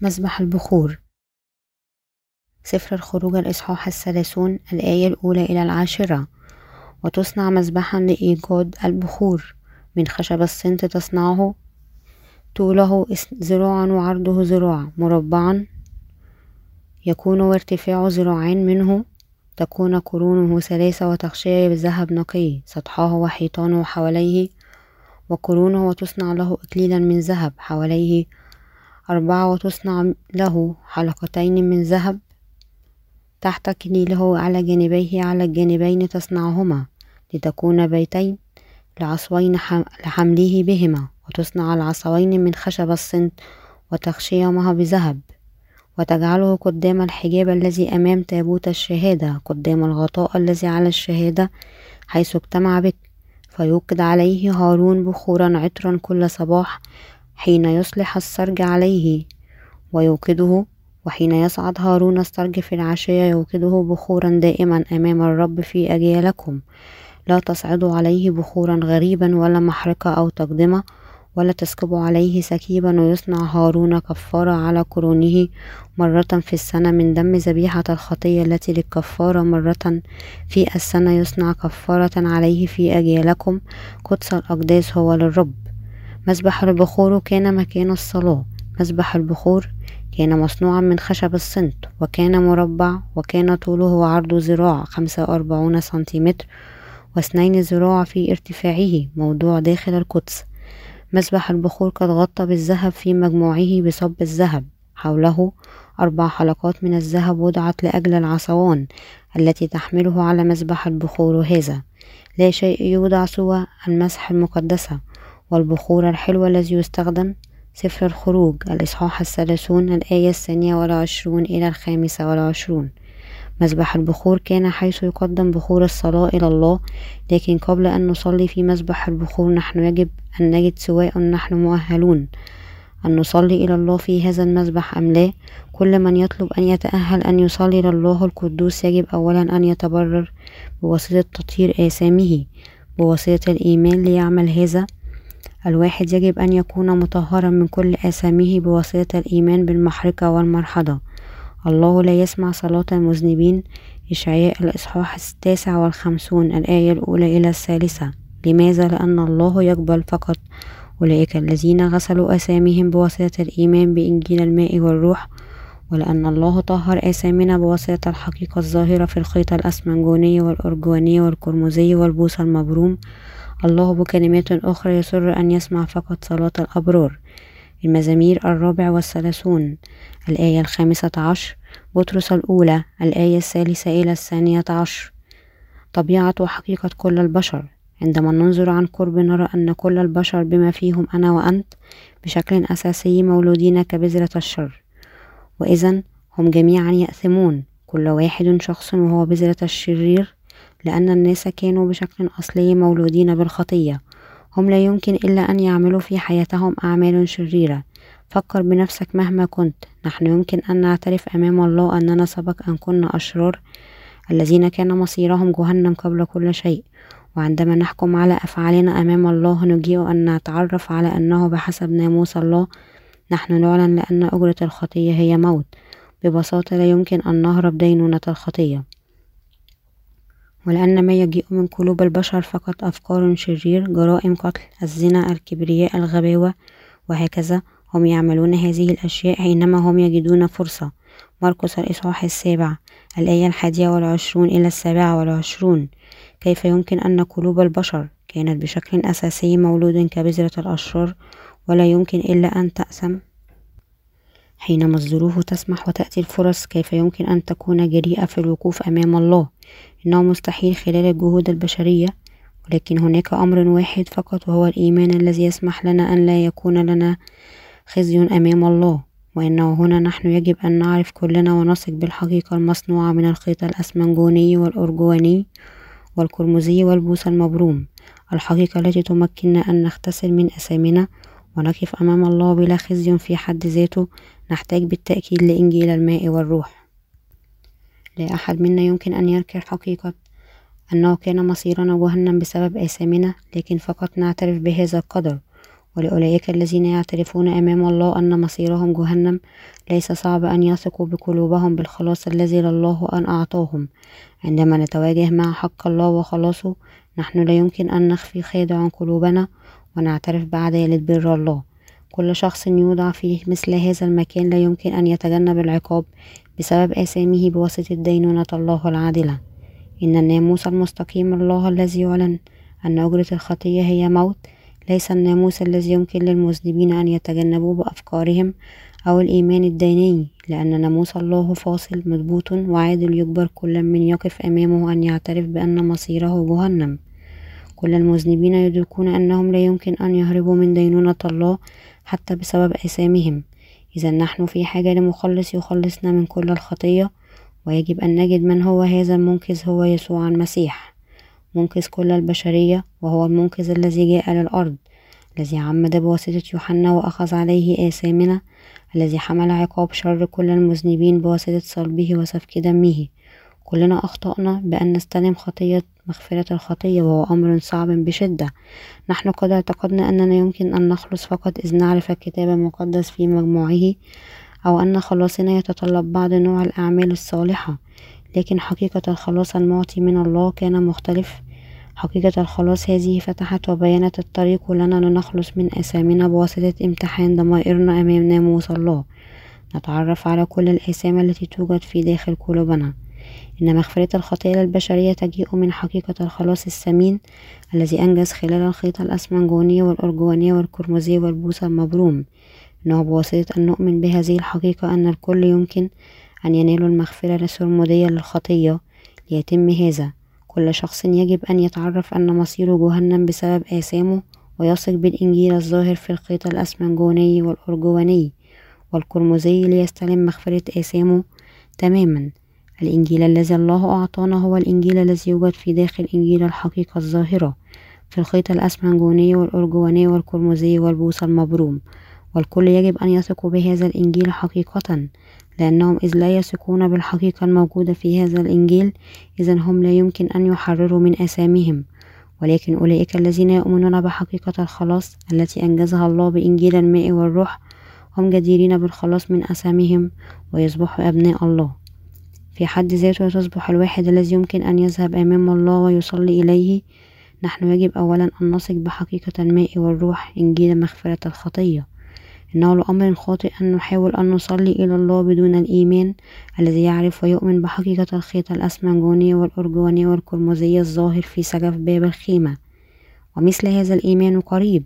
مسبح البخور. سفر الخروج الإصحاح الثلاثون الآية الأولى إلى العاشرة. وتصنع مسبحا لإيجاد البخور. من خشب الصنت تصنعه. طوله ذراعا وعرضه ذراع مربعا. يكون وارتفاع ذراعين منه. تكون قرونه ثلاثة وتغشية بذهب نقي. سطحه وحيطانه حواليه. وقرونه وتصنع له إكليلا من ذهب حواليه. أربعة وتصنع له حلقتين من ذهب تحت كليله على جانبيه على الجانبين تصنعهما لتكون بيتين لعصوين لحمله بهما وتصنع العصوين من خشب الصنت وتغشيهما بذهب وتجعله قدام الحجاب الذي أمام تابوت الشهادة قدام الغطاء الذي على الشهادة حيث اجتمع بك فيوقد عليه هارون بخورا عطرا كل صباح حين يصلح السرج عليه ويوقده وحين يصعد هارون السرج في العشية يوقده بخورا دائما أمام الرب في أجيالكم. لا تصعدوا عليه بخورا غريبا ولا محرقة أو تقدمة ولا تسكب عليه سكيبا ويصنع هارون كفارة على قرونه مرة في السنة من دم ذبيحة الخطية التي للكفارة مرة في السنة يصنع كفارة عليه في أجيالكم. قدس الأقداس هو للرب. مسبح البخور كان مكان الصلاة. مسبح البخور كان مصنوعا من خشب الصنت وكان مربع وكان طوله وعرضه ذراع خمسة وأربعون سنتيمتر واثنين ذراع في ارتفاعه موضوع داخل القدس. مسبح البخور قد غطى بالذهب في مجموعه بصب الذهب. حوله أربع حلقات من الذهب وضعت لأجل العصوان التي تحمله على مسبح البخور هذا. لا شيء يوضع سوى المسح المقدسة. والبخور الحلو الذي يستخدم سفر الخروج الإصحاح الثلاثون الآية الثانية والعشرون إلى الخامسة والعشرون. مسبح البخور كان حيث يقدم بخور الصلاة إلى الله لكن قبل أن نصلي في مسبح البخور نحن يجب أن نجد سواء نحن مؤهلون. أن نصلي إلى الله في هذا المسبح أم لا؟ كل من يطلب أن يتأهل أن يصلي لله القدوس يجب أولا أن يتبرر بواسطة تطهير آثامه بواسطة الإيمان ليعمل هذا. الواحد يجب أن يكون مطهرا من كل آثامه بواسطة الإيمان بالمحرقة والمرحضة. الله لا يسمع صلاة المذنبين. إشعياء الإصحاح التاسع والخمسون الآية الأولى إلى الثالثة. لماذا؟ لأن الله يقبل فقط. أولئك الذين غسلوا أساميهم بواسطة الإيمان بإنجيل الماء والروح. ولأن الله طهر آثامنا بواسطة الحقيقة الظاهرة في الخيط الأسمنجوني والأرجواني والقرمزي والبوص المبروم. الله بكلمات أخرى يسر أن يسمع فقط صلاة الأبرار. المزامير الرابع والثلاثون. الآية الخامسة عشر. بطرس الأولى. الآية الثالثة إلى الثانية عشر. طبيعة وحقيقة كل البشر. عندما ننظر عن قرب نرى أن كل البشر بما فيهم أنا وأنت بشكل أساسي مولودين كبذرة الشر. وإذا هم جميعا يأثمون. كل واحد شخص وهو بذرة الشرير لأن الناس كانوا بشكل أصلي مولودين بالخطية. هم لا يمكن إلا أن يعملوا في حياتهم أعمال شريرة. فكر بنفسك مهما كنت. نحن يمكن أن نعترف أمام الله أننا سبق أن كنا أشرار الذين كان مصيرهم جهنم قبل كل شيء. وعندما نحكم على أفعالنا أمام الله نجيء أن نتعرف على أنه بحسب ناموس الله. نحن نعلن لأن أجرة الخطية هي موت. ببساطة لا يمكن أن نهرب دينونة الخطية. ولأن ما يجيء من قلوب البشر فقط أفكار شرير جرائم قتل الزنا الكبرياء الغباوة وهكذا. هم يعملون هذه الأشياء حينما هم يجدون فرصة. مرقس الإصحاح السابع الآية الحادية والعشرون إلى السابعة والعشرون. كيف يمكن أن قلوب البشر كانت بشكل أساسي مولود كبذرة الأشرار؟ ولا يمكن إلا أن تأثم. حينما الظروف تسمح وتأتي الفرص كيف يمكن أن تكون جريئة في الوقوف أمام الله. إنه مستحيل خلال الجهود البشرية ولكن هناك أمر واحد فقط وهو الإيمان الذي يسمح لنا أن لا يكون لنا خزي أمام الله وإنه هنا نحن يجب أن نعرف كلنا ونثق بالحقيقة المصنوعة من الخيط الأسمنجوني والأرجواني والقرمزي والبوس المبروم. الحقيقة التي تمكننا أن نغتسل من أثامنا ونقف أمام الله بلا خزي في حد ذاته نحتاج بالتأكيد لإنجيل الماء والروح. لا أحد منا يمكن أن ينكر حقيقة أنه كان مصيرنا جهنم بسبب آثامنا لكن فقط نعترف بهذا القدر. ولأولئك الذين يعترفون أمام الله أن مصيرهم جهنم ليس صعب أن يثقوا بقلوبهم بالخلاص الذي لله أن أعطاهم. عندما نتواجه مع حق الله وخلاصه نحن لا يمكن أن نخفي خادع قلوبنا ونعترف بعدالة بر الله. كل شخص يوضع في مثل هذا المكان لا يمكن أن يتجنب العقاب بسبب آثامه بواسطة دينونة الله العادلة. إن الناموس المستقيم الله الذي يعلن أن أجرة الخطية هي موت ليس الناموس الذي يمكن للمذنبين أن يتجنبوه بأفكارهم أو الإيمان الديني لأن ناموس الله فاصل مضبوط وعادل يجبر كل من يقف أمامه أن يعترف بأن مصيره جهنم. كل المذنبين يدركون أنهم لا يمكن أن يهربوا من دينونة الله حتى بسبب آثامهم إذا نحن في حاجة لمخلص يخلصنا من كل الخطية ويجب أن نجد من هو هذا المنقذ هو يسوع المسيح. منقذ كل البشرية وهو المنقذ الذي جاء للأرض الذي عمد بواسطة يوحنا وأخذ عليه آثامنا الذي حمل عقاب شر كل المذنبين بواسطة صلبه وسفك دمه. كلنا أخطأنا بأن نستلم خطية مغفرة الخطية وهو أمر صعب بشدة. نحن قد اعتقدنا أننا يمكن أن نخلص فقط إذ نعرف الكتاب المقدس في مجموعه أو أن خلاصنا يتطلب بعض نوع الأعمال الصالحة. لكن حقيقة الخلاص المعطي من الله كان مختلف. حقيقة الخلاص هذه فتحت وبينت الطريق لنا لنخلص من أثامنا بواسطة امتحان ضمائرنا أمام ناموس الله نتعرف على كل الآثام التي توجد في داخل قلوبنا. إن مغفرة الخطية للبشرية تجيء من حقيقة الخلاص الثمين الذي أنجز خلال الخيط الأسمنجوني والأرجواني والقرمزي والبوصة المبروم. إنه بواسطة أن نؤمن بهذه الحقيقة أن الكل يمكن أن ينالوا المغفرة السرمدية للخطية ليتم هذا. كل شخص يجب أن يتعرف أن مصيره جهنم بسبب آثامه ويثق بالإنجيل الظاهر في الخيط الأسمنجوني والأرجواني والقرمزي ليستلم مغفرة آثامه تماما. الإنجيل الذي الله أعطانا هو الإنجيل الذي يوجد في داخل إنجيل الحقيقة الظاهرة في الخيط الأسمنجوني والأرجواني والقرمزي والبوصة المبروم. والكل يجب أن يثقوا بهذا الإنجيل حقيقة لأنهم إذ لا يثقون بالحقيقة الموجودة في هذا الإنجيل إذا هم لا يمكن أن يحرروا من آثامهم ولكن أولئك الذين يؤمنون بحقيقة الخلاص التي أنجزها الله بإنجيل الماء والروح هم جديرين بالخلاص من أثامهم ويصبحوا أبناء الله. في حد ذاته تصبح الواحد الذي يمكن أن يذهب أمام الله ويصلي إليه. نحن يجب أولا أن نثق بحقيقة الماء والروح إنجيل مغفرة الخطية. إنه لأمر خاطئ أن نحاول أن نصلي إلى الله بدون الإيمان الذي يعرف ويؤمن بحقيقة الخيط الأسمنجوني والأرجواني والقرمزي الظاهر في سقف باب الخيمة. ومثل هذا الإيمان قريب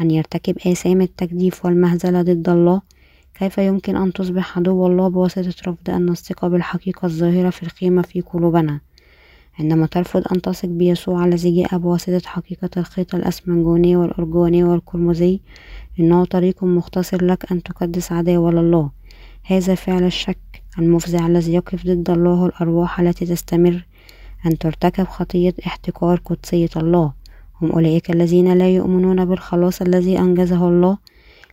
أن يرتكب آثام التجديف والمهزلة ضد الله كيف يمكن أن تصبح عدو الله بواسطة رفض أن نثق بالحقيقة الظاهرة في الخيمة في قلوبنا؟ عندما ترفض أن تثق بيسوع الذي جاء بواسطة حقيقة الخيط الأسمنجوني والأرجواني والقرمزي إنه طريق مختصر لك أن تقدس عداوة لله. هذا فعل الشك المفزع الذي يقف ضد الله الأرواح التي تستمر أن ترتكب خطية احتقار قدسية الله. هم أولئك الذين لا يؤمنون بالخلاص الذي أنجزه الله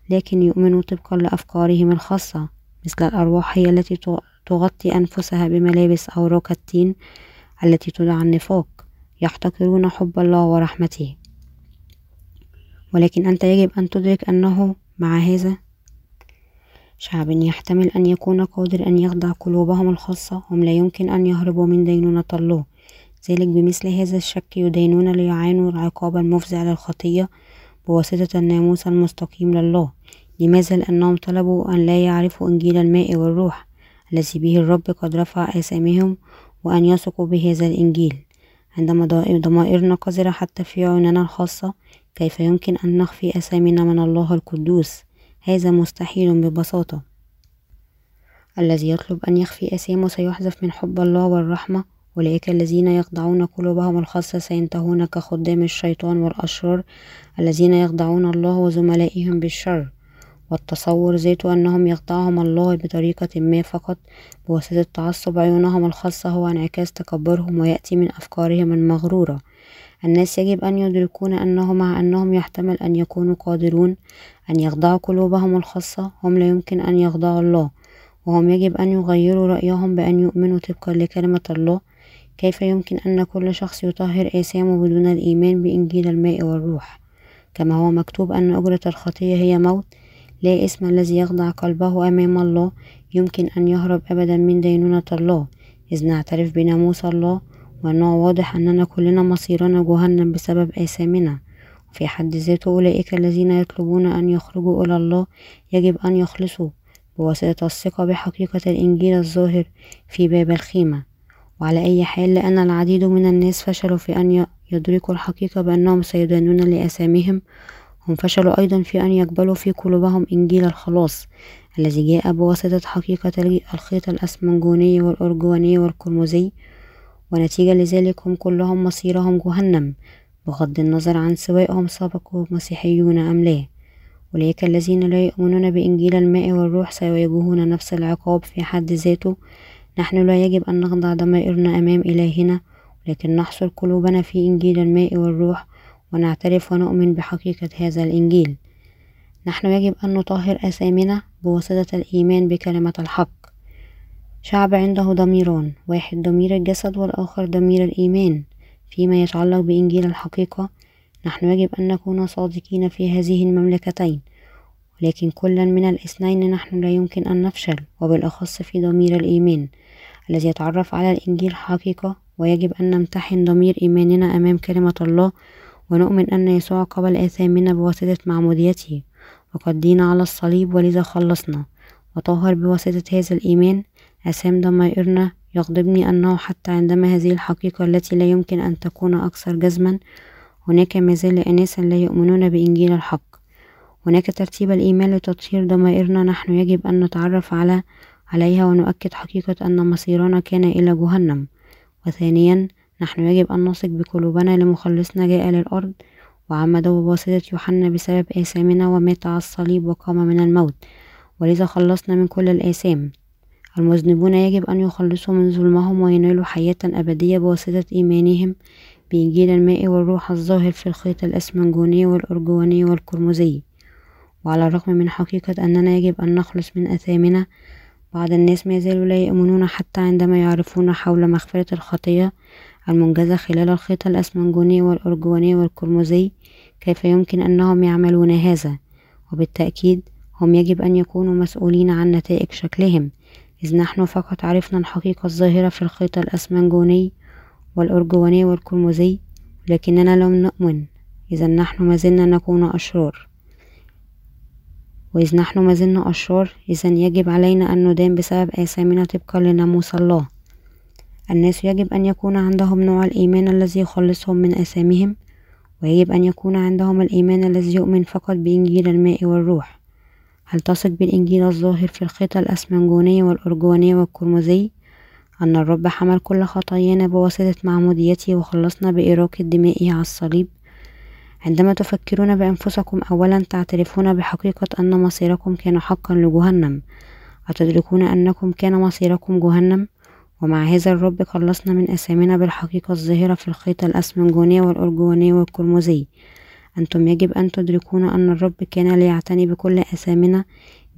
لكن يؤمنوا طبقا لأفكارهم الخاصة مثل الأرواح هي التي تغطي أنفسها بملابس أوراق التين التي تدعى النفاق يحتقرون حب الله ورحمته. ولكن أنت يجب أن تدرك أنه مع هذا شعب يحتمل أن يكون قادر أن يخدع قلوبهم الخاصة هم لا يمكن أن يهربوا من دينونة الله ذلك بمثل هذا الشك يدينون ليعانوا العقاب المفزع للخطية بواسطة الناموس المستقيم لله لماذا؟ لأنهم طلبوا أن لا يعرفوا إنجيل الماء والروح الذي به الرب قد رفع آثامهم وأن يثقوا بهذا الإنجيل. عندما ضمائرنا قذرة حتى في عيوننا الخاصة كيف يمكن أن نخفي أسامينا من الله القدوس؟ هذا مستحيل ببساطة. الذي يطلب أن يخفي أسامه سيحذف من حب الله والرحمة أولئك الذين يخضعون قلوبهم الخاصة سينتهون كخدام الشيطان والأشرار الذين يخدعون الله وزملائهم بالشر والتصور ذاته أنهم يخدعهم الله بطريقة ما فقط بواسطة تعصب عيونهم الخاصة هو انعكاس تكبرهم ويأتي من أفكارهم المغرورة. الناس يجب أن يدركون أنه مع أنهم يحتمل أن يكونوا قادرون أن يخضعوا قلوبهم الخاصة هم لا يمكن أن يخضعوا الله. وهم يجب أن يغيروا رأيهم بأن يؤمنوا طبقا لكلمة الله كيف يمكن أن كل شخص يطهر آثامه بدون الإيمان بإنجيل الماء والروح؟ كما هو مكتوب أن أجرة الخطية هي موت لا اسم الذي يخضع قلبه أمام الله يمكن أن يهرب أبدا من دينونة الله إذ نعترف بناموس الله وأنه واضح أننا كلنا مصيرنا جهنم بسبب آثامنا. وفي حد ذاته أولئك الذين يطلبون أن يخرجوا إلى الله يجب أن يخلصوا بواسطة الثقة بحقيقة الإنجيل الظاهر في باب الخيمة. وعلى أي حال لأن العديد من الناس فشلوا في أن يدركوا الحقيقة بأنهم سيدانون لأثامهم هم فشلوا أيضا في أن يقبلوا في قلوبهم إنجيل الخلاص الذي جاء بواسطة حقيقة الخيط الأسمنجوني والأرجواني والقرمزي. ونتيجة لذلك هم كلهم مصيرهم جهنم بغض النظر عن سواء هم سبقوا مسيحيون أم لا. أولئك الذين لا يؤمنون بإنجيل الماء والروح سيواجهون نفس العقاب في حد ذاته. نحن لا يجب أن نخضع ضمائرنا أمام إلهنا لكن نحصر قلوبنا في إنجيل الماء والروح ونعترف ونؤمن بحقيقة هذا الإنجيل. نحن يجب أن نطهر أثامنا بواسطة الإيمان بكلمة الحق. شعب عنده ضميران واحد ضمير الجسد والآخر ضمير الإيمان. فيما يتعلق بإنجيل الحقيقة نحن يجب أن نكون صادقين في هذه المملكتين ولكن كلا من الاثنين نحن لا يمكن أن نفشل وبالأخص في ضمير الإيمان. الذي يتعرف على الإنجيل حقيقة ويجب أن نمتحن ضمير إيماننا أمام كلمة الله ونؤمن أن يسوع قبل آثامنا بواسطة معموديته. وقد دين على الصليب ولذا خلصنا. وطهر بواسطة هذا الإيمان. أسام ضمائرنا يغضبني أنه حتى عندما هذه الحقيقة التي لا يمكن أن تكون أكثر جزما هناك ما زال أناسا لا يؤمنون بإنجيل الحق. هناك ترتيب الإيمان لتطهير ضمائرنا نحن يجب أن نتعرف على عليها ونؤكد حقيقة أن مصيرنا كان إلى جهنم. وثانيا نحن يجب أن نثق بقلوبنا لمخلصنا جاء للأرض وعمد بواسطة يوحنا بسبب آثامنا ومات على الصليب وقام من الموت. ولذا خلصنا من كل الآثام. المذنبون يجب أن يخلصوا من ظلمهم وينالوا حياة أبدية بواسطة إيمانهم بإنجيل الماء والروح الظاهر في الخيط الأسمنجوني والأرجواني والقرمزي وعلى الرغم من حقيقة أننا يجب أن نخلص من أثامنا بعض الناس ما زالوا لا يؤمنون حتى عندما يعرفون حول مغفرة الخطية المنجزة خلال الخيط الأسمنجوني والأرجواني والقرمزي كيف يمكن أنهم يعملون هذا؟ وبالتأكيد هم يجب أن يكونوا مسؤولين عن نتائج شكلهم إذ نحن فقط عرفنا الحقيقة الظاهرة في الخيط الأسمنجوني والأرجواني والقرمزي لكننا لم نؤمن إذا نحن ما زلنا نكون أشرار. وإذ نحن ما زلنا أشرار إذا يجب علينا أن ندان بسبب آثامنا طبقا لناموس الله. الناس يجب أن يكون عندهم نوع الإيمان الذي يخلصهم من آثامهم ويجب أن يكون عندهم الإيمان الذي يؤمن فقط بإنجيل الماء والروح. هل تثق بالإنجيل الظاهر في الخيط الأسمنجوني والأرجواني والقرمزي أن الرب حمل كل خطايانا بواسطة معموديته وخلصنا بإراقة دمائه على الصليب؟ عندما تفكرون بأنفسكم أولا تعترفون بحقيقة أن مصيركم كان حقا لجهنم. أتدركون أنكم كان مصيركم جهنم؟ ومع هذا الرب خلصنا من أسامنا بالحقيقة الظاهرة في الخيط الأسمنجوني والأرجواني والقرمزي. أنتم يجب أن تدركون أن الرب كان ليعتني بكل أسامنا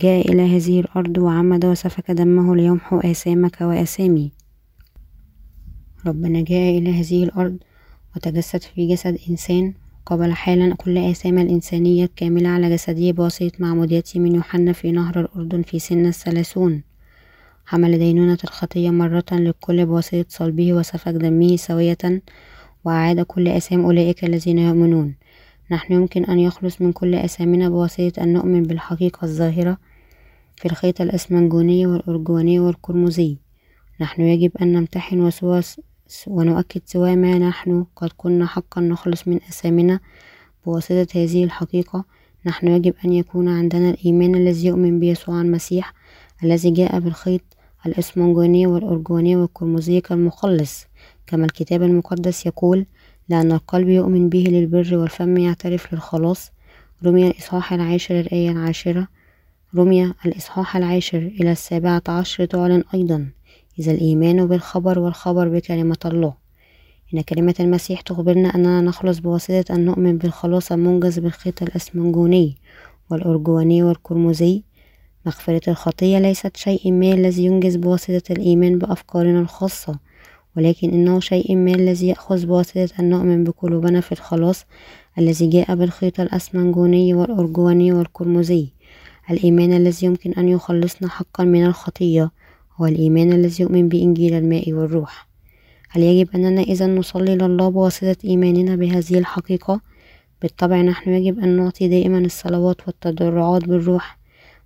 جاء إلى هذه الأرض وعمد وسفك دمه ليمحو آثامك وآثامي. ربنا جاء إلى هذه الأرض وتجسد في جسد إنسان. قبل حالا كل آثام الإنسانية الكاملة على جسده بواسطة معموديته من يوحنا في نهر الأردن في سن الثلاثون. حمل دينونة الخطية مرة للكل بواسطة صلبه وسفك دمه سوية وأعاد كل آثام أولئك الذين يؤمنون. نحن يمكن أن يخلص من كل آثامنا بواسطة أن نؤمن بالحقيقة الظاهرة في الخيط الأسمنجوني والأرجواني والقرمزي نحن يجب أن نمتحن وسوس ونؤكد سواء ما نحن قد كنا حقا نخلص من أثامنا بواسطة هذه الحقيقة نحن يجب أن يكون عندنا الإيمان الذي يؤمن بيسوع المسيح الذي جاء بالخيط الإسمنجوني والأرجواني والقرمزي كالمخلص كما الكتاب المقدس يقول لأن القلب يؤمن به للبر والفم يعترف للخلاص. رمي الإصحاح العاشر الآية العاشرة. رمي الإصحاح العاشر إلى السابعة عشر تعلن أيضا. إذا الإيمان بالخبر والخبر بكلمة الله. إن كلمة المسيح تخبرنا أننا نخلص بواسطة أن نؤمن بالخلاص المنجز بالخيط الأسمنجوني والأرجواني والقرمزي مغفرة الخطية ليست شيء ما الذي ينجز بواسطة الإيمان بأفكارنا الخاصة ولكن إنه شيء ما الذي يأخذ بواسطة أن نؤمن بقلوبنا في الخلاص الذي جاء بالخيط الأسمنجوني والأرجواني والقرمزي الإيمان الذي يمكن أن يخلصنا حقا من الخطية هو الإيمان الذي يؤمن بإنجيل الماء والروح. هل يجب أننا إذا نصلي لله بواسطة إيماننا بهذه الحقيقة؟ بالطبع نحن يجب أن نعطي دائما الصلوات والتضرعات بالروح.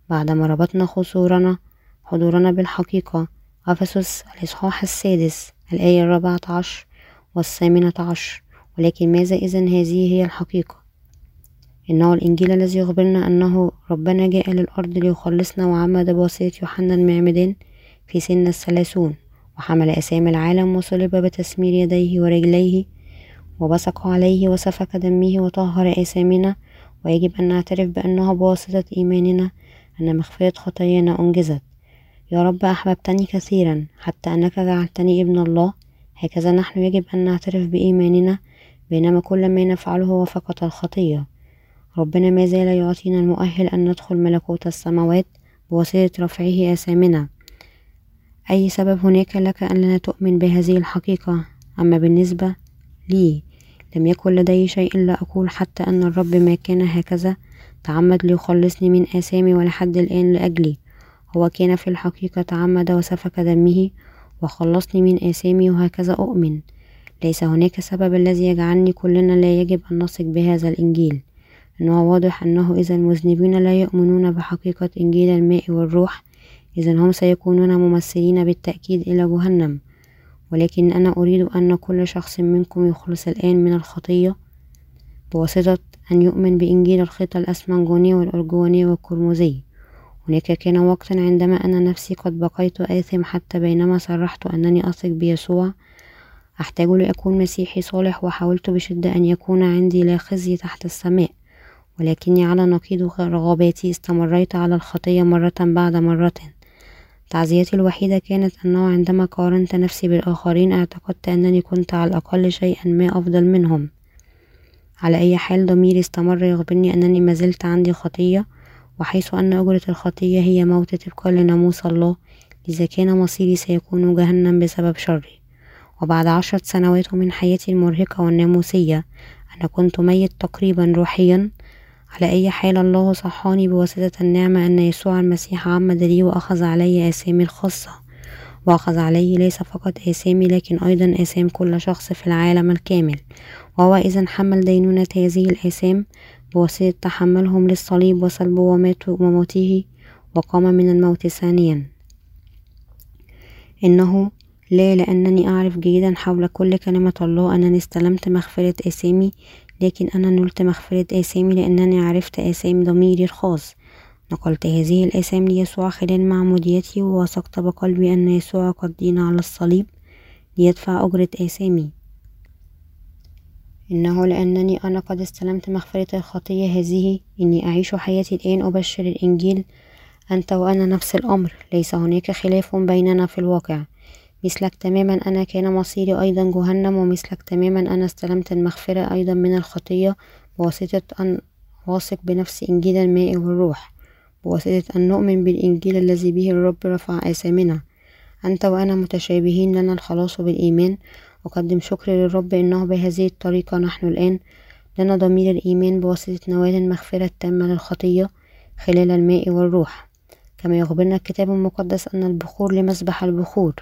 بعدما ربطنا خسورنا حضورنا بالحقيقة. أفسس الإصحاح السادس الآية الرابعة عشر والثامنة عشر. ولكن ماذا إذا هذه هي الحقيقة؟ إنه الإنجيل الذي يخبرنا أنه ربنا جاء للأرض ليخلصنا وعمد بواسطة يوحنا المعمدان في سن الثلاثون وحمل أسام العالم وصلب بتسمير يديه ورجليه وبصق عليه وسفك دمه وطهر آثامنا ويجب أن نعترف بأنه بواسطة إيماننا أن مغفرة خطايانا أنجزت. يا رب أحببتني كثيرا حتى أنك جعلتني ابن الله. هكذا نحن يجب أن نعترف بإيماننا بينما كل ما نفعله هو فقط الخطية. ربنا ما زال يعطينا المؤهل أن ندخل ملكوت السماوات بواسطة رفعه آثامنا. أي سبب هناك لك أن لا تؤمن بهذه الحقيقة؟ أما بالنسبة لي لم يكن لدي شيء لا أقول حتى أن الرب ما كان هكذا. تعمد ليخلصني من آثامي ولحد الآن لأجلي. هو كان في الحقيقة تعمد وسفك دمه وخلصني من آثامي وهكذا أؤمن. ليس هناك سبب الذي يجعلني كلنا لا يجب أن نثق بهذا الإنجيل. إنه واضح أنه إذا المذنبين لا يؤمنون بحقيقة إنجيل الماء والروح إذا هم سيكونون ممثلين بالتأكيد إلى جهنم. ولكن أنا أريد أن كل شخص منكم يخلص الآن من الخطية. بواسطة أن يؤمن بإنجيل الخيط الأسمنجوني والأرجواني والقرمزي هناك كان وقت عندما أنا نفسي قد بقيت آثم حتى بينما صرحت أنني أثق بيسوع. أحتاج لأكون مسيحي صالح وحاولت بشدة أن يكون عندي لا خزي تحت السماء. ولكني على نقيض رغباتي استمريت على الخطية مرة بعد مرة. تعزيتي الوحيدة كانت أنه عندما قارنت نفسي بالآخرين اعتقدت أنني كنت على الأقل شيئا ما أفضل منهم. على أي حال ضميري استمر يخبرني أنني ما زلت عندي خطية وحيث أن أجرة الخطية هي موت طبقا لناموس الله لذا كان مصيري سيكون جهنم بسبب شري. وبعد عشرة سنوات من حياتي المرهقة والناموسية أنا كنت ميت تقريبا روحيا على أي حال الله صحاني بواسطة النعمة أن يسوع المسيح عمد لي وأخذ علي آثامي الخاصة وأخذ عليه ليس فقط آثامي لكن أيضا آثام كل شخص في العالم الكامل. وهو إذا حمل دينونة هذه الآثام بواسطة تحملهم للصليب وصلبه وموته وقام من الموت ثانيا. إنه لا لأنني أعرف جيدا حول كل كلمة الله أنني استلمت مغفرة آثامي لكن أنا نلت مغفرة آثامي لأنني عرفت آثام ضميري الخاص. نقلت هذه الآثام ليسوع خلال معموديتي ووثقت بقلبي أن يسوع قد دين على الصليب ليدفع أجرة آثامي. إنه لأنني أنا قد استلمت مغفرة الخطية هذه إني أعيش حياتي الآن أبشر الإنجيل أنت وأنا نفس الأمر ليس هناك خلاف بيننا في الواقع. مثلك تماما أنا كان مصيري أيضا جهنم ومثلك تماما أنا استلمت المغفرة أيضا من الخطية بواسطة أن واثق بنفس إنجيل الماء والروح بواسطة أن نؤمن بالإنجيل الذي به الرب رفع آثامنا. أنت وأنا متشابهين لنا الخلاص بالإيمان. أقدم شكر للرب إنه بهذه الطريقة نحن الآن لنا ضمير الإيمان بواسطة نوال المغفرة التامة للخطية خلال الماء والروح. كما يخبرنا الكتاب المقدس أن البخور لمسبح البخور.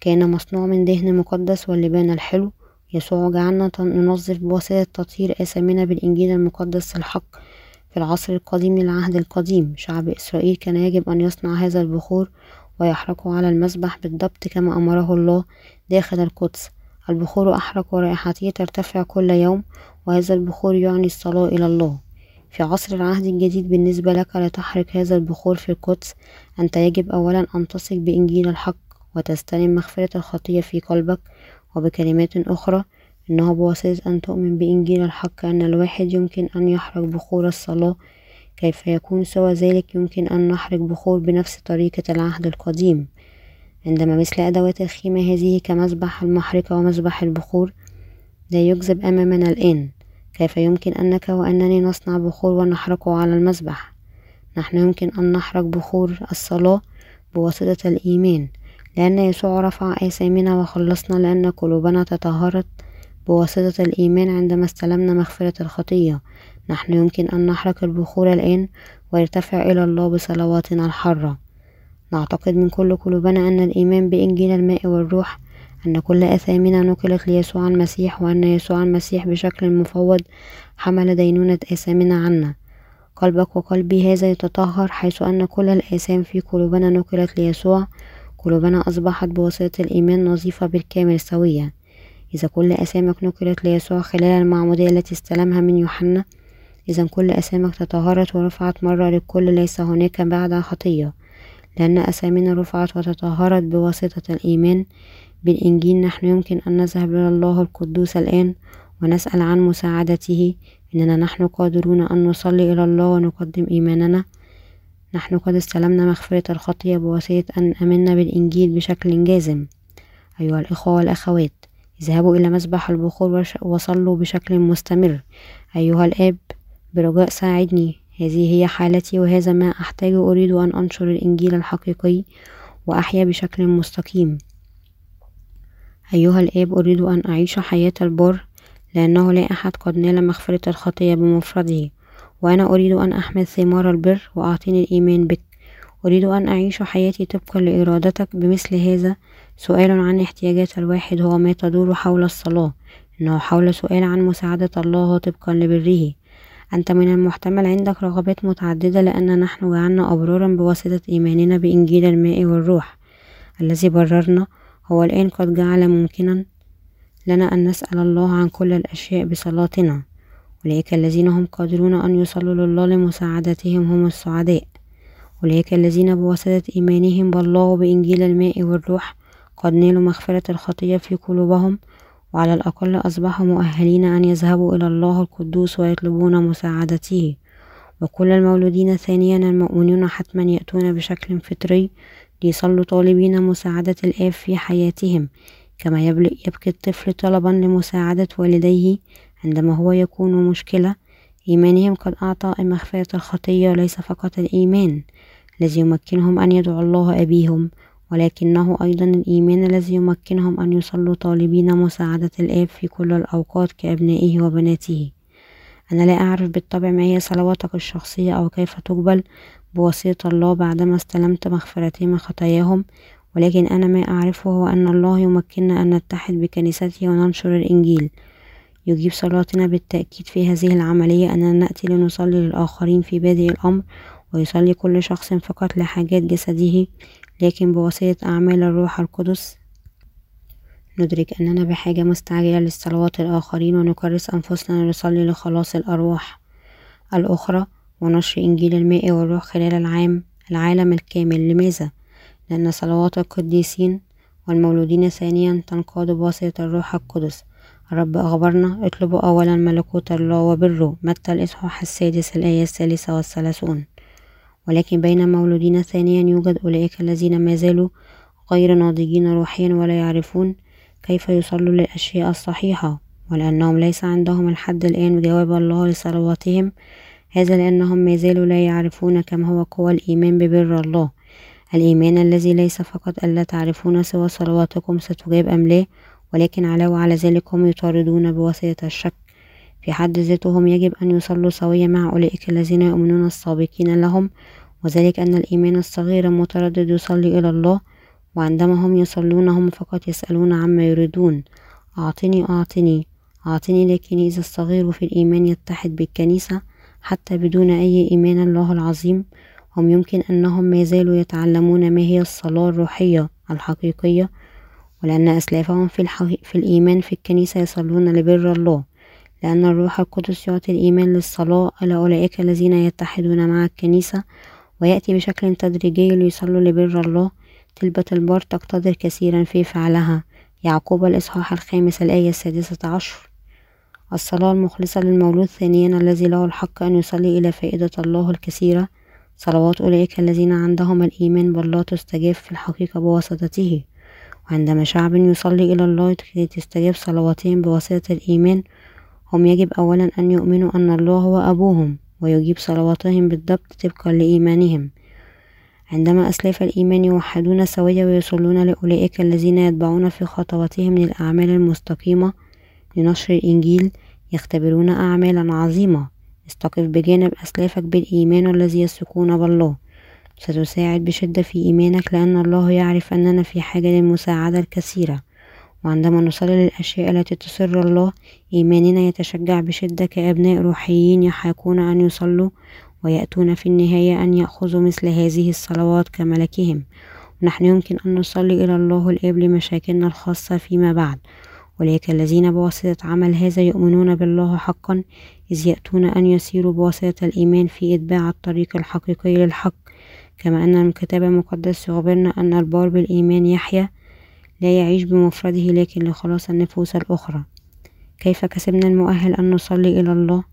كان مصنوع من دهن مقدس واللبان الحلو. يسوع جعلنا ننظف بواسطة تطهير آثامنا بالإنجيل المقدس الحق في العصر القديم للعهد القديم. شعب إسرائيل كان يجب أن يصنع هذا البخور ويحرقه على المذبح بالضبط كما أمره الله داخل القدس. البخور أحرق ورائحته ترتفع كل يوم وهذا البخور يعني الصلاة إلى الله. في عصر العهد الجديد بالنسبة لك لتحرق هذا البخور في القدس أنت يجب أولا أن تثق بإنجيل الحق. وتستلم مغفرة الخطية في قلبك وبكلمات أخرى إنه بواسطة أن تؤمن بإنجيل الحق أن الواحد يمكن أن يحرق بخور الصلاة. كيف يكون سوى ذلك؟ يمكن أن نحرق بخور بنفس طريقة العهد القديم. عندما مثل أدوات الخيمة هذه كمسبح المحرقة ومسبح البخور لا يجذب أمامنا الآن. كيف يمكن أنك وأنني نصنع بخور ونحرقه على المسبح نحن يمكن أن نحرق بخور الصلاة بواسطة الإيمان. لأن يسوع رفع آثامنا وخلصنا لأن قلوبنا تطهرت بواسطة الإيمان عندما استلمنا مغفرة الخطية. نحن يمكن أن نحرق البخور الآن ويرتفع إلى الله بصلواتنا الحارة. نعتقد من كل قلوبنا أن الإيمان بإنجيل الماء والروح أن كل أثامنا نقلت ليسوع المسيح وأن يسوع المسيح بشكل مفوض حمل دينونة آثامنا عنا. قلبك وقلبي هذا يتطهر حيث أن كل الآثام في قلوبنا نقلت ليسوع قلوبنا أصبحت بواسطة الإيمان نظيفة بالكامل سوية إذا كل أسامك نقلت ليسوع خلال المعمودية التي استلمها من يوحنا إذا كل أسامك تطهرت ورفعت مرة للكل ليس هناك بعد خطية. لأن أسامينا رفعت وتطهرت بواسطة الإيمان. بالإنجيل نحن يمكن أن نذهب إلى الله القدوس الآن ونسأل عن مساعدته. إننا نحن قادرون أن نصلي إلى الله ونقدم إيماننا. نحن قد استلمنا مغفرة الخطية بواسطة أن أمنا بالإنجيل بشكل جازم. أيها الإخوة والأخوات اذهبوا إلى مسبح البخور وصلوا بشكل مستمر. أيها الآب برجاء ساعدني. هذه هي حالتي وهذا ما أحتاج أريد أن أنشر الإنجيل الحقيقي وأحيا بشكل مستقيم. أيها الآب أريد أن أعيش حياة البر لأنه لا أحد قد نال مغفرة الخطية بمفرده. وأنا أريد أن أحمل ثمار البر وأعطيني الإيمان بك. أريد أن أعيش حياتي طبقا لإرادتك بمثل هذا. سؤال عن احتياجات الواحد هو ما تدور حول الصلاة. إنه حول سؤال عن مساعدة الله طبقا لبره. أنت من المحتمل عندك رغبات متعددة لأن نحن جعلنا أبرارا بواسطة إيماننا بإنجيل الماء والروح. الذي بررنا هو الآن قد جعل ممكنا لنا أن نسأل الله عن كل الأشياء بصلاتنا. أولئك الذين هم قادرون أن يصلوا لله لمساعدتهم هم السعداء. أولئك الذين بواسطة إيمانهم بالله وبإنجيل الماء والروح قد نالوا مغفرة الخطية في قلوبهم وعلى الأقل أصبحوا مؤهلين أن يذهبوا إلى الله القدوس ويطلبون مساعدته. وكل المولودين ثانيا المؤمنون حتما يأتون بشكل فطري ليصلوا طالبين مساعدة الآب في حياتهم كما يبكي الطفل طلبا لمساعدة والديه عندما هو يكون مشكلة إيمانهم قد أعطى مغفرة الخطية ليس فقط الإيمان الذي يمكنهم أن يدعوا الله أبيهم ولكنه أيضا الإيمان الذي يمكنهم أن يصلوا طالبين مساعدة الآب في كل الأوقات كأبنائه وبناته. أنا لا أعرف بالطبع ما هي صلواتك الشخصية أو كيف تقبل بواسطة الله بعدما استلمت مغفرتهم خطاياهم ولكن أنا ما أعرفه هو أن الله يمكننا أن نتحد بكنيسته وننشر الإنجيل. يجيب صلاتنا بالتأكيد في هذه العملية أننا نأتي لنصلي للآخرين في بادئ الأمر ويصلي كل شخص فقط لحاجات جسده لكن بواسطة أعمال الروح القدس ندرك أننا بحاجة مستعجلة للصلوات الآخرين ونكرس أنفسنا لنصلي لخلاص الأرواح الأخرى ونشر إنجيل الماء والروح خلال العام العالم الكامل لماذا؟ لأن صلوات القديسين والمولودين ثانيا تنقاد بواسطة الروح القدس الرب أخبرنا اطلبوا أولا ملكوت الله وبره متى الإصحاح السادس الآية الثالثة والثلاثون. ولكن بين مولودين ثانيا يوجد أولئك الذين ما زالوا غير ناضجين روحيا ولا يعرفون كيف يصلوا للأشياء الصحيحة. ولأنهم ليس عندهم الحد الآن جواب الله لصلواتهم هذا لأنهم ما زالوا لا يعرفون كم هو قوى الإيمان ببر الله. الإيمان الذي ليس فقط ألا تعرفون سوى صلواتكم ستجاب أم لا ولكن علاوة على ذلك هم يطاردون بواسطة الشك. في حد ذاتهم يجب أن يصلوا سويا مع أولئك الذين يؤمنون السابقين لهم وذلك أن الإيمان الصغير المتردد يصلي إلى الله وعندما هم يصلون هم فقط يسألون عما يريدون. أعطني أعطني. أعطني لكن إذا الصغير في الإيمان يتحد بالكنيسة حتى بدون أي إيمان الله العظيم هم يمكن أنهم ما زالوا يتعلمون ما هي الصلاة الروحية الحقيقية ولأن أسلافهم في, الحق... في الإيمان في الكنيسة يصلون لبر الله لأن الروح القدس يعطي الإيمان للصلاة إلى أولئك الذين يتحدون مع الكنيسة؟ ويأتي بشكل تدريجي ليصلوا لبر الله. تلبة البار تقتدر كثيرا في فعلها. يعقوب الإصحاح الخامس الآية السادسة عشر. الصلاة المخلصة للمولود ثانيا الذي له الحق أن يصلي إلى فائدة الله الكثيرة. صلوات أولئك الذين عندهم الإيمان بالله تستجاب في الحقيقة بواسطته. وعندما شعب يصلي إلى الله كي تستجاب صلواتهم بواسطة الإيمان هم يجب أولا أن يؤمنوا أن الله هو أبوهم ويجيب صلواتهم بالضبط طبقا لإيمانهم. عندما أسلاف الإيمان يوحدون سوية ويصلون لأولئك الذين يتبعون في خطواتهم للأعمال المستقيمة لنشر الإنجيل يختبرون أعمالا عظيمة. استقف بجانب أسلافك بالإيمان الذي يثقون بالله. ستساعد بشدة في إيمانك لأن الله يعرف أننا في حاجة للمساعدة الكثيرة. وعندما نصلي للأشياء التي تسر الله إيماننا يتشجع بشدة كأبناء روحيين يحاكون أن يصلوا ويأتون في النهاية أن يأخذوا مثل هذه الصلوات كملكهم. ونحن يمكن أن نصلي إلى الله الآب لمشاكلنا الخاصة فيما بعد. ولكن الذين بواسطة عمل هذا يؤمنون بالله حقا إذ يأتون أن يسيروا بواسطة الإيمان في إتباع الطريق الحقيقي للحق. كما أن الكتاب المقدس يخبرنا أن البار بالإيمان يحيا لا يعيش بمفرده لكن لخلاص النفوس الأخرى. كيف كسبنا المؤهل أن نصلي إلى الله؟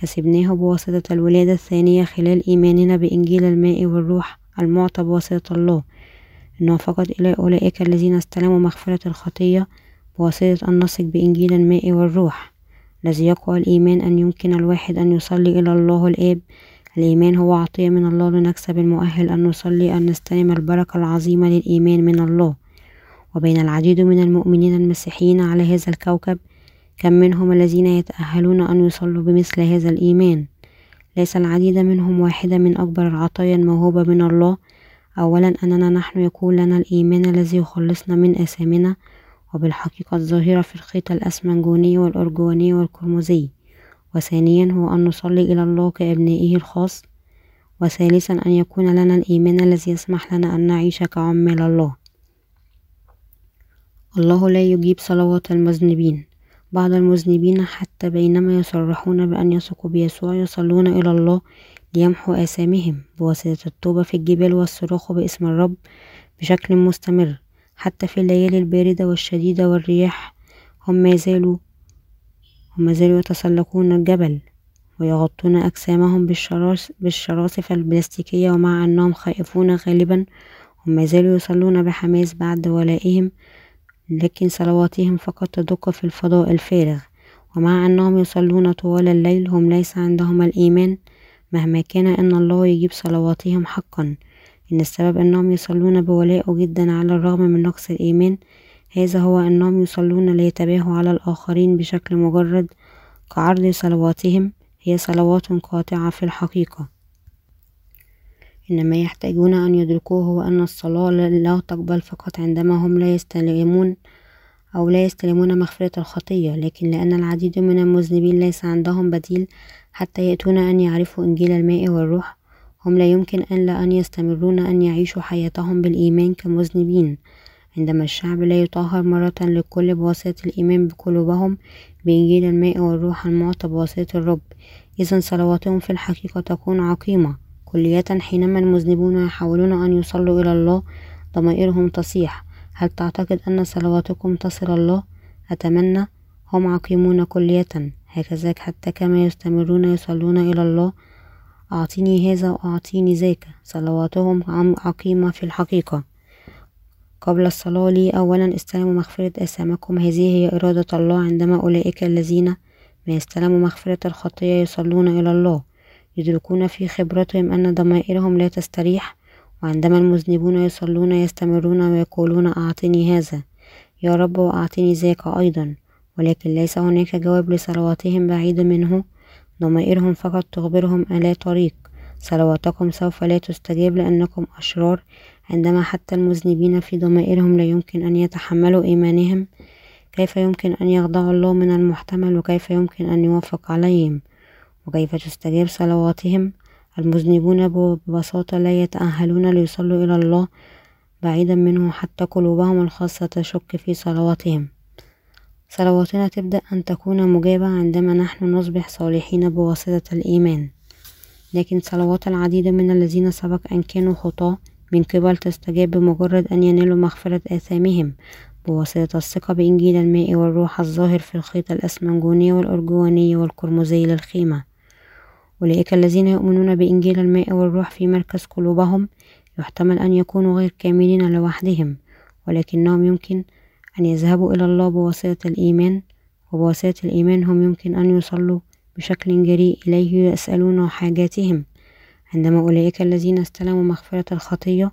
كسبناه بواسطة الولادة الثانية خلال إيماننا بإنجيل الماء والروح المعطى بواسطة الله. إنه فقط إلى أولئك الذين استلموا مغفرة الخطية بواسطة أن نثق بإنجيل الماء والروح. الذي يقوى الإيمان أن يمكن الواحد أن يصلي إلى الله الآب الإيمان هو عطية من الله لنكسب المؤهل أن نصلي أن نستلم البركة العظيمة للإيمان من الله. وبين العديد من المؤمنين المسيحيين على هذا الكوكب كم منهم الذين يتأهلون أن يصلوا بمثل هذا الإيمان؟ ليس العديد منهم واحدة من أكبر العطايا الموهوبة من الله. أولا أننا نحن يكون لنا الإيمان الذي يخلصنا من أثامنا وبالحقيقة الظاهرة في الخيط الأسمنجوني والأرجواني والقرمزي وثانيا هو أن نصلي إلى الله كأبنائه الخاص. وثالثا أن يكون لنا الإيمان الذي يسمح لنا أن نعيش كعمال الله. الله لا يجيب صلوات المذنبين. بعض المذنبين حتى بينما يصرحون بأن يثقوا بيسوع يصلون إلى الله ليمحو آثامهم بواسطة التوبة في الجبال والصراخ باسم الرب بشكل مستمر. حتى في الليالي الباردة والشديدة والرياح هم ما زالوا هم ما زالوا يتسلقون الجبل ويغطون أجسامهم بالشراصف البلاستيكية ومع أنهم خائفون غالبا هم ما زالوا يصلون بحماس بعد ولائهم لكن صلواتهم فقط تدق في الفضاء الفارغ. ومع أنهم يصلون طوال الليل هم ليس عندهم الإيمان مهما كان أن الله يجيب صلواتهم حقا. إن السبب أنهم يصلون بولاء جدا على الرغم من نقص الإيمان هذا هو أنهم يصلون ليتباهوا على الآخرين بشكل مجرد كعرض صلواتهم. هي صلوات قاطعة في الحقيقة. إنما يحتاجون أن يدركوه هو أن الصلاة لا تقبل فقط عندما هم لا يستلمون أو لا يستلمون مغفرة الخطية لكن لأن العديد من المذنبين ليس عندهم بديل حتى يأتون أن يعرفوا إنجيل الماء والروح هم لا يمكن إلا أن يستمرون أن يعيشوا حياتهم بالإيمان كمذنبين. عندما الشعب لا يطهر مرة للكل بواسطة الإيمان بقلوبهم بإنجيل الماء والروح المعطى بواسطة الرب. إذا صلواتهم في الحقيقة تكون عقيمة. كلية حينما المذنبون يحاولون أن يصلوا إلى الله ضمائرهم تصيح. هل تعتقد أن صلواتكم تصل الله؟ أتمنى. هم عقيمون كلية. هكذا حتى كما يستمرون يصلون إلى الله. أعطيني هذا وأعطيني ذاك. صلواتهم عقيمة في الحقيقة. قبل الصلاة لي. أولا استلموا مغفرة أسامكم. هذه هي إرادة الله عندما أولئك الذين ما يستلموا مغفرة الخطية يصلون إلى الله. يدركون في خبرتهم أن ضمائرهم لا تستريح وعندما المذنبون يصلون يستمرون ويقولون أعطني هذا. يا رب وأعطني ذاك أيضا. ولكن ليس هناك جواب لصلواتهم بعيد منه. ضمائرهم فقط تخبرهم ألا طريق. صلواتكم سوف لا تستجاب لأنكم أشرار. عندما حتى المذنبين في ضمائرهم لا يمكن أن يتحملوا إيمانهم كيف يمكن أن يخضعوا الله من المحتمل وكيف يمكن أن يوافق عليهم؟ وكيف تستجاب صلواتهم؟ المذنبون ببساطة لا يتأهلون ليصلوا إلى الله بعيدا منه حتى قلوبهم الخاصة تشك في صلواتهم. صلواتنا تبدأ أن تكون مجابة عندما نحن نصبح صالحين بواسطة الإيمان. لكن صلوات العديد من الذين سبق أن كانوا خطاة من قبل تستجاب بمجرد أن ينالوا مغفرة آثامهم بواسطة الثقة بإنجيل الماء والروح الظاهر في الخيط الأسمنجوني والأرجواني والقرمزي للخيمة. أولئك الذين يؤمنون بإنجيل الماء والروح في مركز قلوبهم يحتمل أن يكونوا غير كاملين لوحدهم ولكنهم يمكن أن يذهبوا إلى الله بواسطة الإيمان وبواسطة الإيمان هم يمكن أن يصلوا بشكل جريء إليه ويسألون حاجاتهم. عندما أولئك الذين استلموا مغفرة الخطية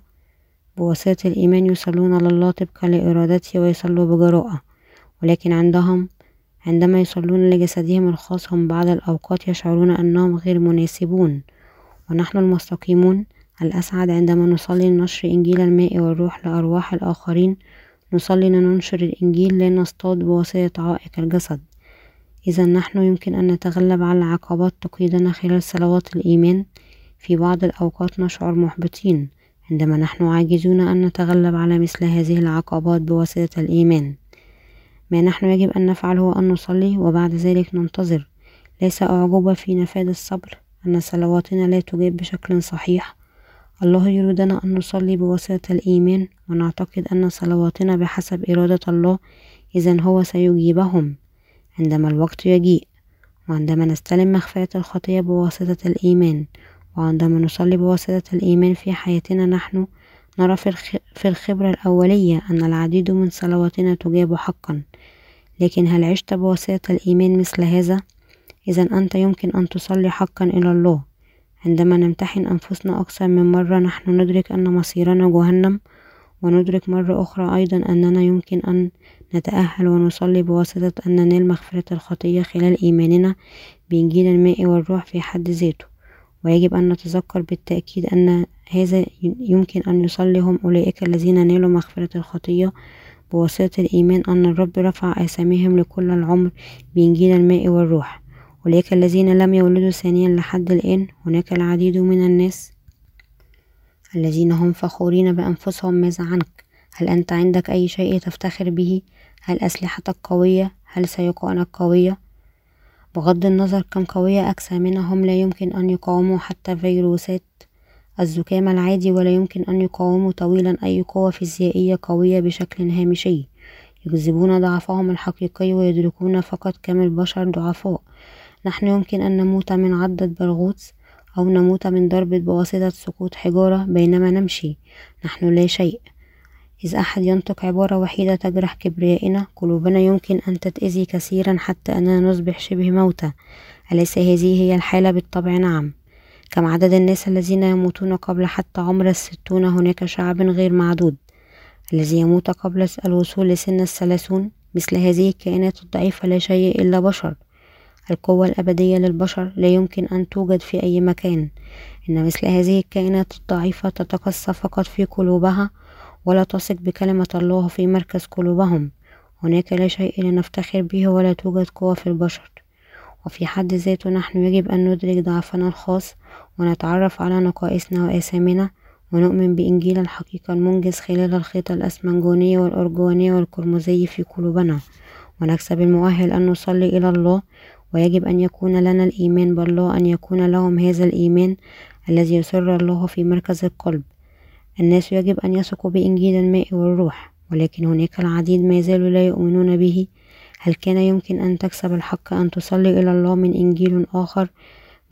بواسطة الإيمان يصلون لله طبقا لإرادته ويصلوا بجراءة. ولكن عندهم عندما يصلون لجسدهم الخاص هم بعض الأوقات يشعرون أنهم غير مناسبون. ونحن المستقيمون الأسعد عندما نصلي لنشر إنجيل الماء والروح لأرواح الآخرين. نصلي لننشر الإنجيل لا نصطاد بواسطة عائق الجسد. إذا نحن يمكن أن نتغلب على العقبات تقيدنا خلال صلوات الإيمان. في بعض الأوقات نشعر محبطين عندما نحن عاجزون أن نتغلب على مثل هذه العقبات بواسطة الإيمان. ما نحن يجب أن نفعله هو أن نصلي وبعد ذلك ننتظر. ليس أعجوبة في نفاذ الصبر أن صلواتنا لا تجاب بشكل صحيح. الله يريدنا أن نصلي بواسطة الإيمان ونعتقد أن صلواتنا بحسب إرادة الله إذا هو سيجيبهم. عندما الوقت يجيء وعندما نستلم مغفرة الخطية بواسطة الإيمان وعندما نصلي بواسطة الإيمان في حياتنا نحن نرى في الخبرة الأولية أن العديد من صلواتنا تجاب حقا. لكن هل عشت بواسطة الإيمان مثل هذا؟ إذا أنت يمكن أن تصلي حقا إلى الله. عندما نمتحن أنفسنا أكثر من مرة نحن ندرك أن مصيرنا جهنم وندرك مرة أخرى أيضا أننا يمكن أن نتأهل ونصلي بواسطة أن ننال مغفرة الخطية خلال إيماننا بإنجيل الماء والروح في حد ذاته. ويجب أن نتذكر بالتأكيد أن هذا يمكن أن يصلي أولئك الذين نالوا مغفرة الخطية بواسطة الإيمان أن الرب رفع آثامهم لكل العمر بإنجيل الماء والروح. أولئك الذين لم يولدوا ثانيا لحد الآن هناك العديد من الناس الذين هم فخورين بأنفسهم. ماذا عنك؟ هل أنت عندك أي شيء تفتخر به؟ هل أسلحتك قوية؟ هل سيقانك قوية؟ بغض النظر كم قوية أجسامنا هم لا يمكن أن يقاوموا حتى فيروسات الزكام العادي ولا يمكن أن يقاوموا طويلا أي قوة فيزيائية قوية بشكل هامشي. يجذبون ضعفهم الحقيقي ويدركون فقط كم البشر ضعفاء. نحن يمكن أن نموت من عضة برغوث أو نموت من ضربة بواسطة سقوط حجارة بينما نمشي. نحن لا شيء. إذ أحد ينطق عبارة وحيدة تجرح كبريائنا قلوبنا يمكن أن تتأذي كثيرا حتى أننا نصبح شبه موتى. أليس هذه هي الحالة؟ بالطبع نعم. كم عدد الناس الذين يموتون قبل حتى عمر الستون هناك شعب غير معدود. الذي يموت قبل الوصول لسن الثلاثون؟ مثل هذه الكائنات الضعيفة لا شيء إلا بشر. القوة الأبدية للبشر لا يمكن أن توجد في أي مكان. إن مثل هذه الكائنات الضعيفة تتقصى فقط في قلوبها ولا تثق بكلمة الله في مركز قلوبهم. هناك لا شيء لنفتخر به ولا توجد قوة في البشر. وفي حد ذاته نحن يجب أن ندرك ضعفنا الخاص ونتعرف على نقائصنا وآثامنا ونؤمن بإنجيل الحقيقة المنجز خلال الخيط الأسمنجوني والأرجواني والقرمزي في قلوبنا. ونكسب المؤهل أن نصلي إلى الله ويجب أن يكون لنا الإيمان بالله أن يكون لهم هذا الإيمان الذي يسر الله في مركز القلب. الناس يجب أن يثقوا بإنجيل الماء والروح ولكن هناك العديد ما زالوا لا يؤمنون به. هل كان يمكن أن تكسب الحق أن تصلي إلى الله من إنجيل آخر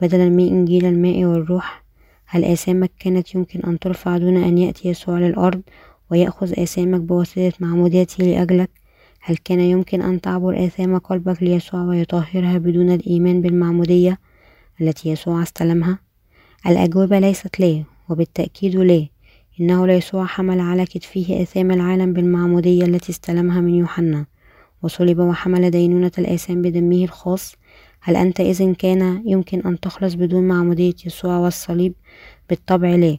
بدلا من إنجيل الماء والروح؟ هل آثامك كانت يمكن أن ترفع دون أن يأتي يسوع للأرض ويأخذ آثامك بواسطة معموديته لأجلك؟ هل كان يمكن أن تعبر آثام قلبك ليسوع ويطهرها بدون الإيمان بالمعمودية التي يسوع استلمها؟ الأجوبة ليست لا وبالتأكيد لا. إنه ليسوع حمل على كتفه آثام العالم بالمعمودية التي استلمها من يوحنا. وصلب وحمل دينونة الآثام بدمه الخاص. هل أنت إذن كان يمكن أن تخلص بدون معمودية يسوع والصليب؟ بالطبع لا.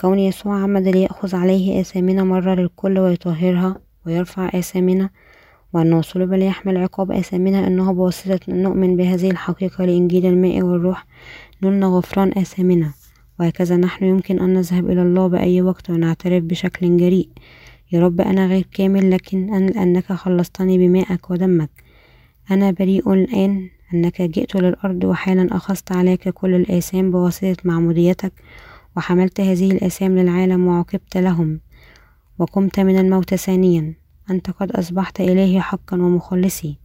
كون يسوع عمد ليأخذ عليه آثامنا مرة للكل ويطهرها ويرفع آثامنا. وأنه صلب ليحمل عقاب آثامنا أنه بواسطة أن نؤمن بهذه الحقيقة لإنجيل الماء والروح. نلنا غفران آثامنا. وهكذا نحن يمكن أن نذهب إلى الله بأي وقت ونعترف بشكل جريء. يا رب أنا غير كامل لكن أن أنك خلصتني بمائك ودمك. أنا بريء الآن أنك جئت للأرض وحالا أخذت عليك كل الآثام بواسطة معموديتك وحملت هذه الآثام للعالم وعوقبت لهم وقمت من الموت ثانيا. أنت قد أصبحت إلهي حقا ومخلصي.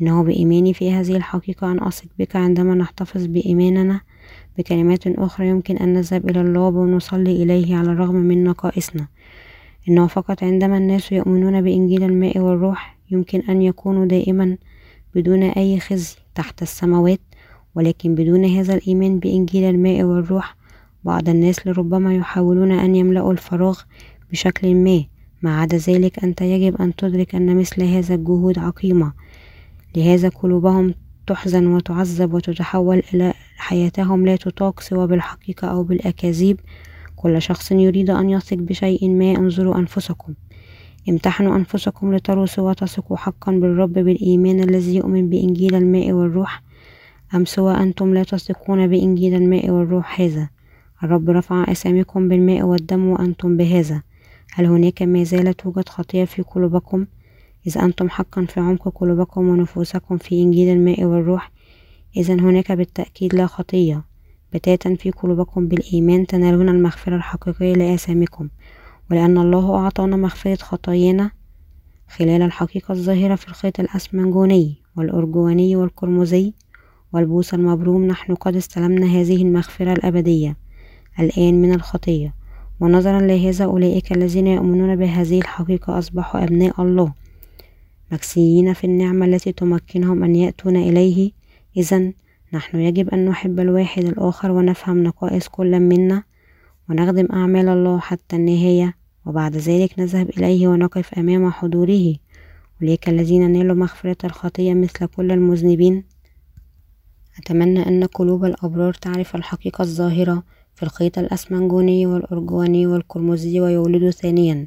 إنه بإيماني في هذه الحقيقة أن أثق بك عندما نحتفظ بإيماننا بكلمات أخرى يمكن أن نذهب إلى الله ونصلي إليه على الرغم من نقائصنا. إنه فقط عندما الناس يؤمنون بإنجيل الماء والروح يمكن أن يكونوا دائما بدون أي خزي تحت السماوات ولكن بدون هذا الإيمان بإنجيل الماء والروح بعض الناس لربما يحاولون أن يملأوا الفراغ بشكل ما. ما عدا ذلك أنت يجب أن تدرك أن مثل هذا الجهود عقيمة. لهذا قلوبهم تحزن وتعذب وتتحول إلى حياتهم. لا تطاق سوى بالحقيقة أو بالأكاذيب. كل شخص يريد أن يثق بشيء ما انظروا أنفسكم. امتحنوا أنفسكم لتروا سوى تثقوا حقا بالرب بالإيمان الذي يؤمن بإنجيل الماء والروح. أم سوى أنتم لا تثقون بإنجيل الماء والروح هذا؟ الرب رفع أساميكم بالماء والدم وأنتم بهذا. هل هناك ما زالت توجد خطية في قلوبكم؟ إذا أنتم حقا في عمق قلوبكم ونفوسكم في إنجيل الماء والروح. إذا هناك بالتأكيد لا خطية. بتاتا في قلوبكم بالإيمان تنالون المغفرة الحقيقية لآثامكم. ولأن الله أعطانا مغفرة خطايانا خلال الحقيقة الظاهرة في الخيط الأسمنجوني والأرجواني والقرمزي والبوس المبروم. نحن قد استلمنا هذه المغفرة الأبدية الآن من الخطية. ونظرا لهذا أولئك الذين يؤمنون بهذه الحقيقة أصبحوا أبناء الله. مكسيين في النعمة التي تمكنهم أن يأتون إليه. إذا نحن يجب أن نحب الواحد الآخر ونفهم نقائص كل منا ونخدم أعمال الله حتى النهاية. وبعد ذلك نذهب إليه ونقف أمام حضوره. أولئك الذين نالوا مغفرة الخطية مثل كل المذنبين. أتمنى أن قلوب الأبرار تعرف الحقيقة الظاهرة في الخيط الأسمنجوني والأرجواني والقرمزي ويولدوا ثانيا.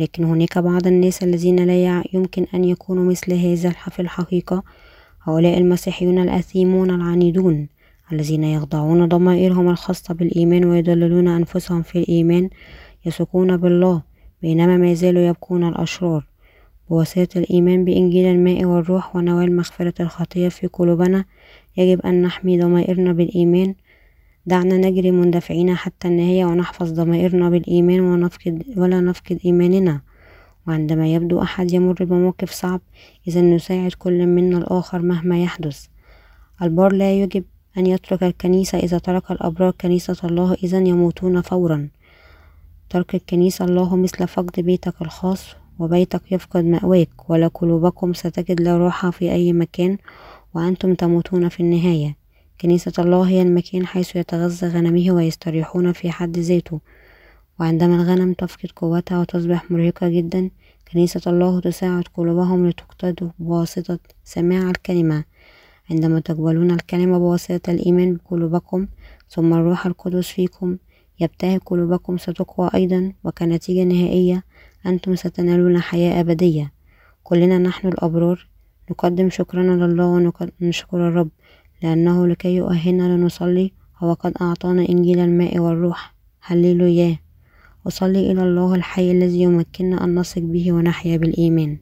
ولكن هناك بعض الناس الذين لا يمكن أن يكونوا مثل هذا في الحقيقة. هؤلاء المسيحيون الأثيمون العنيدون الذين يخضعون ضمائرهم الخاصة بالإيمان ويدللون أنفسهم في الإيمان يثقون بالله بينما ما زالوا يبقون الأشرار. بواسطة الإيمان بإنجيل الماء والروح ونوال مغفرة الخطية في قلوبنا يجب أن نحمي ضمائرنا بالإيمان دعنا نجري مندفعين حتى النهاية ونحفظ ضمائرنا بالإيمان ونفقد ولا نفقد إيماننا. وعندما يبدو أحد يمر بموقف صعب إذا نساعد كل منا الآخر مهما يحدث. البار لا يجب أن يترك الكنيسة إذا ترك الأبرار كنيسة الله إذا يموتون فورا. ترك الكنيسة الله مثل فقد بيتك الخاص وبيتك يفقد مأواك ولا قلوبكم ستجد لا راحة في أي مكان وأنتم تموتون في النهاية. كنيسة الله هي المكان حيث يتغذى غنمه ويستريحون في حد ذاته. وعندما الغنم تفقد قوتها وتصبح مرهقة جدا كنيسة الله تساعد قلوبهم لتقتدوا بواسطة سماع الكلمة. عندما تقبلون الكلمة بواسطة الإيمان بقلوبكم ثم الروح القدس فيكم يبتهج قلوبكم ستقوى أيضا وكنتيجة نهائية أنتم ستنالون حياة أبدية. كلنا نحن الأبرار نقدم شكرنا لله ونشكر الرب. لأنه لكي يؤهلنا لنصلي هو قد أعطانا إنجيل الماء والروح. هللويا. أصلي إلى الله الحي الذي يمكننا أن نثق به ونحيا بالإيمان.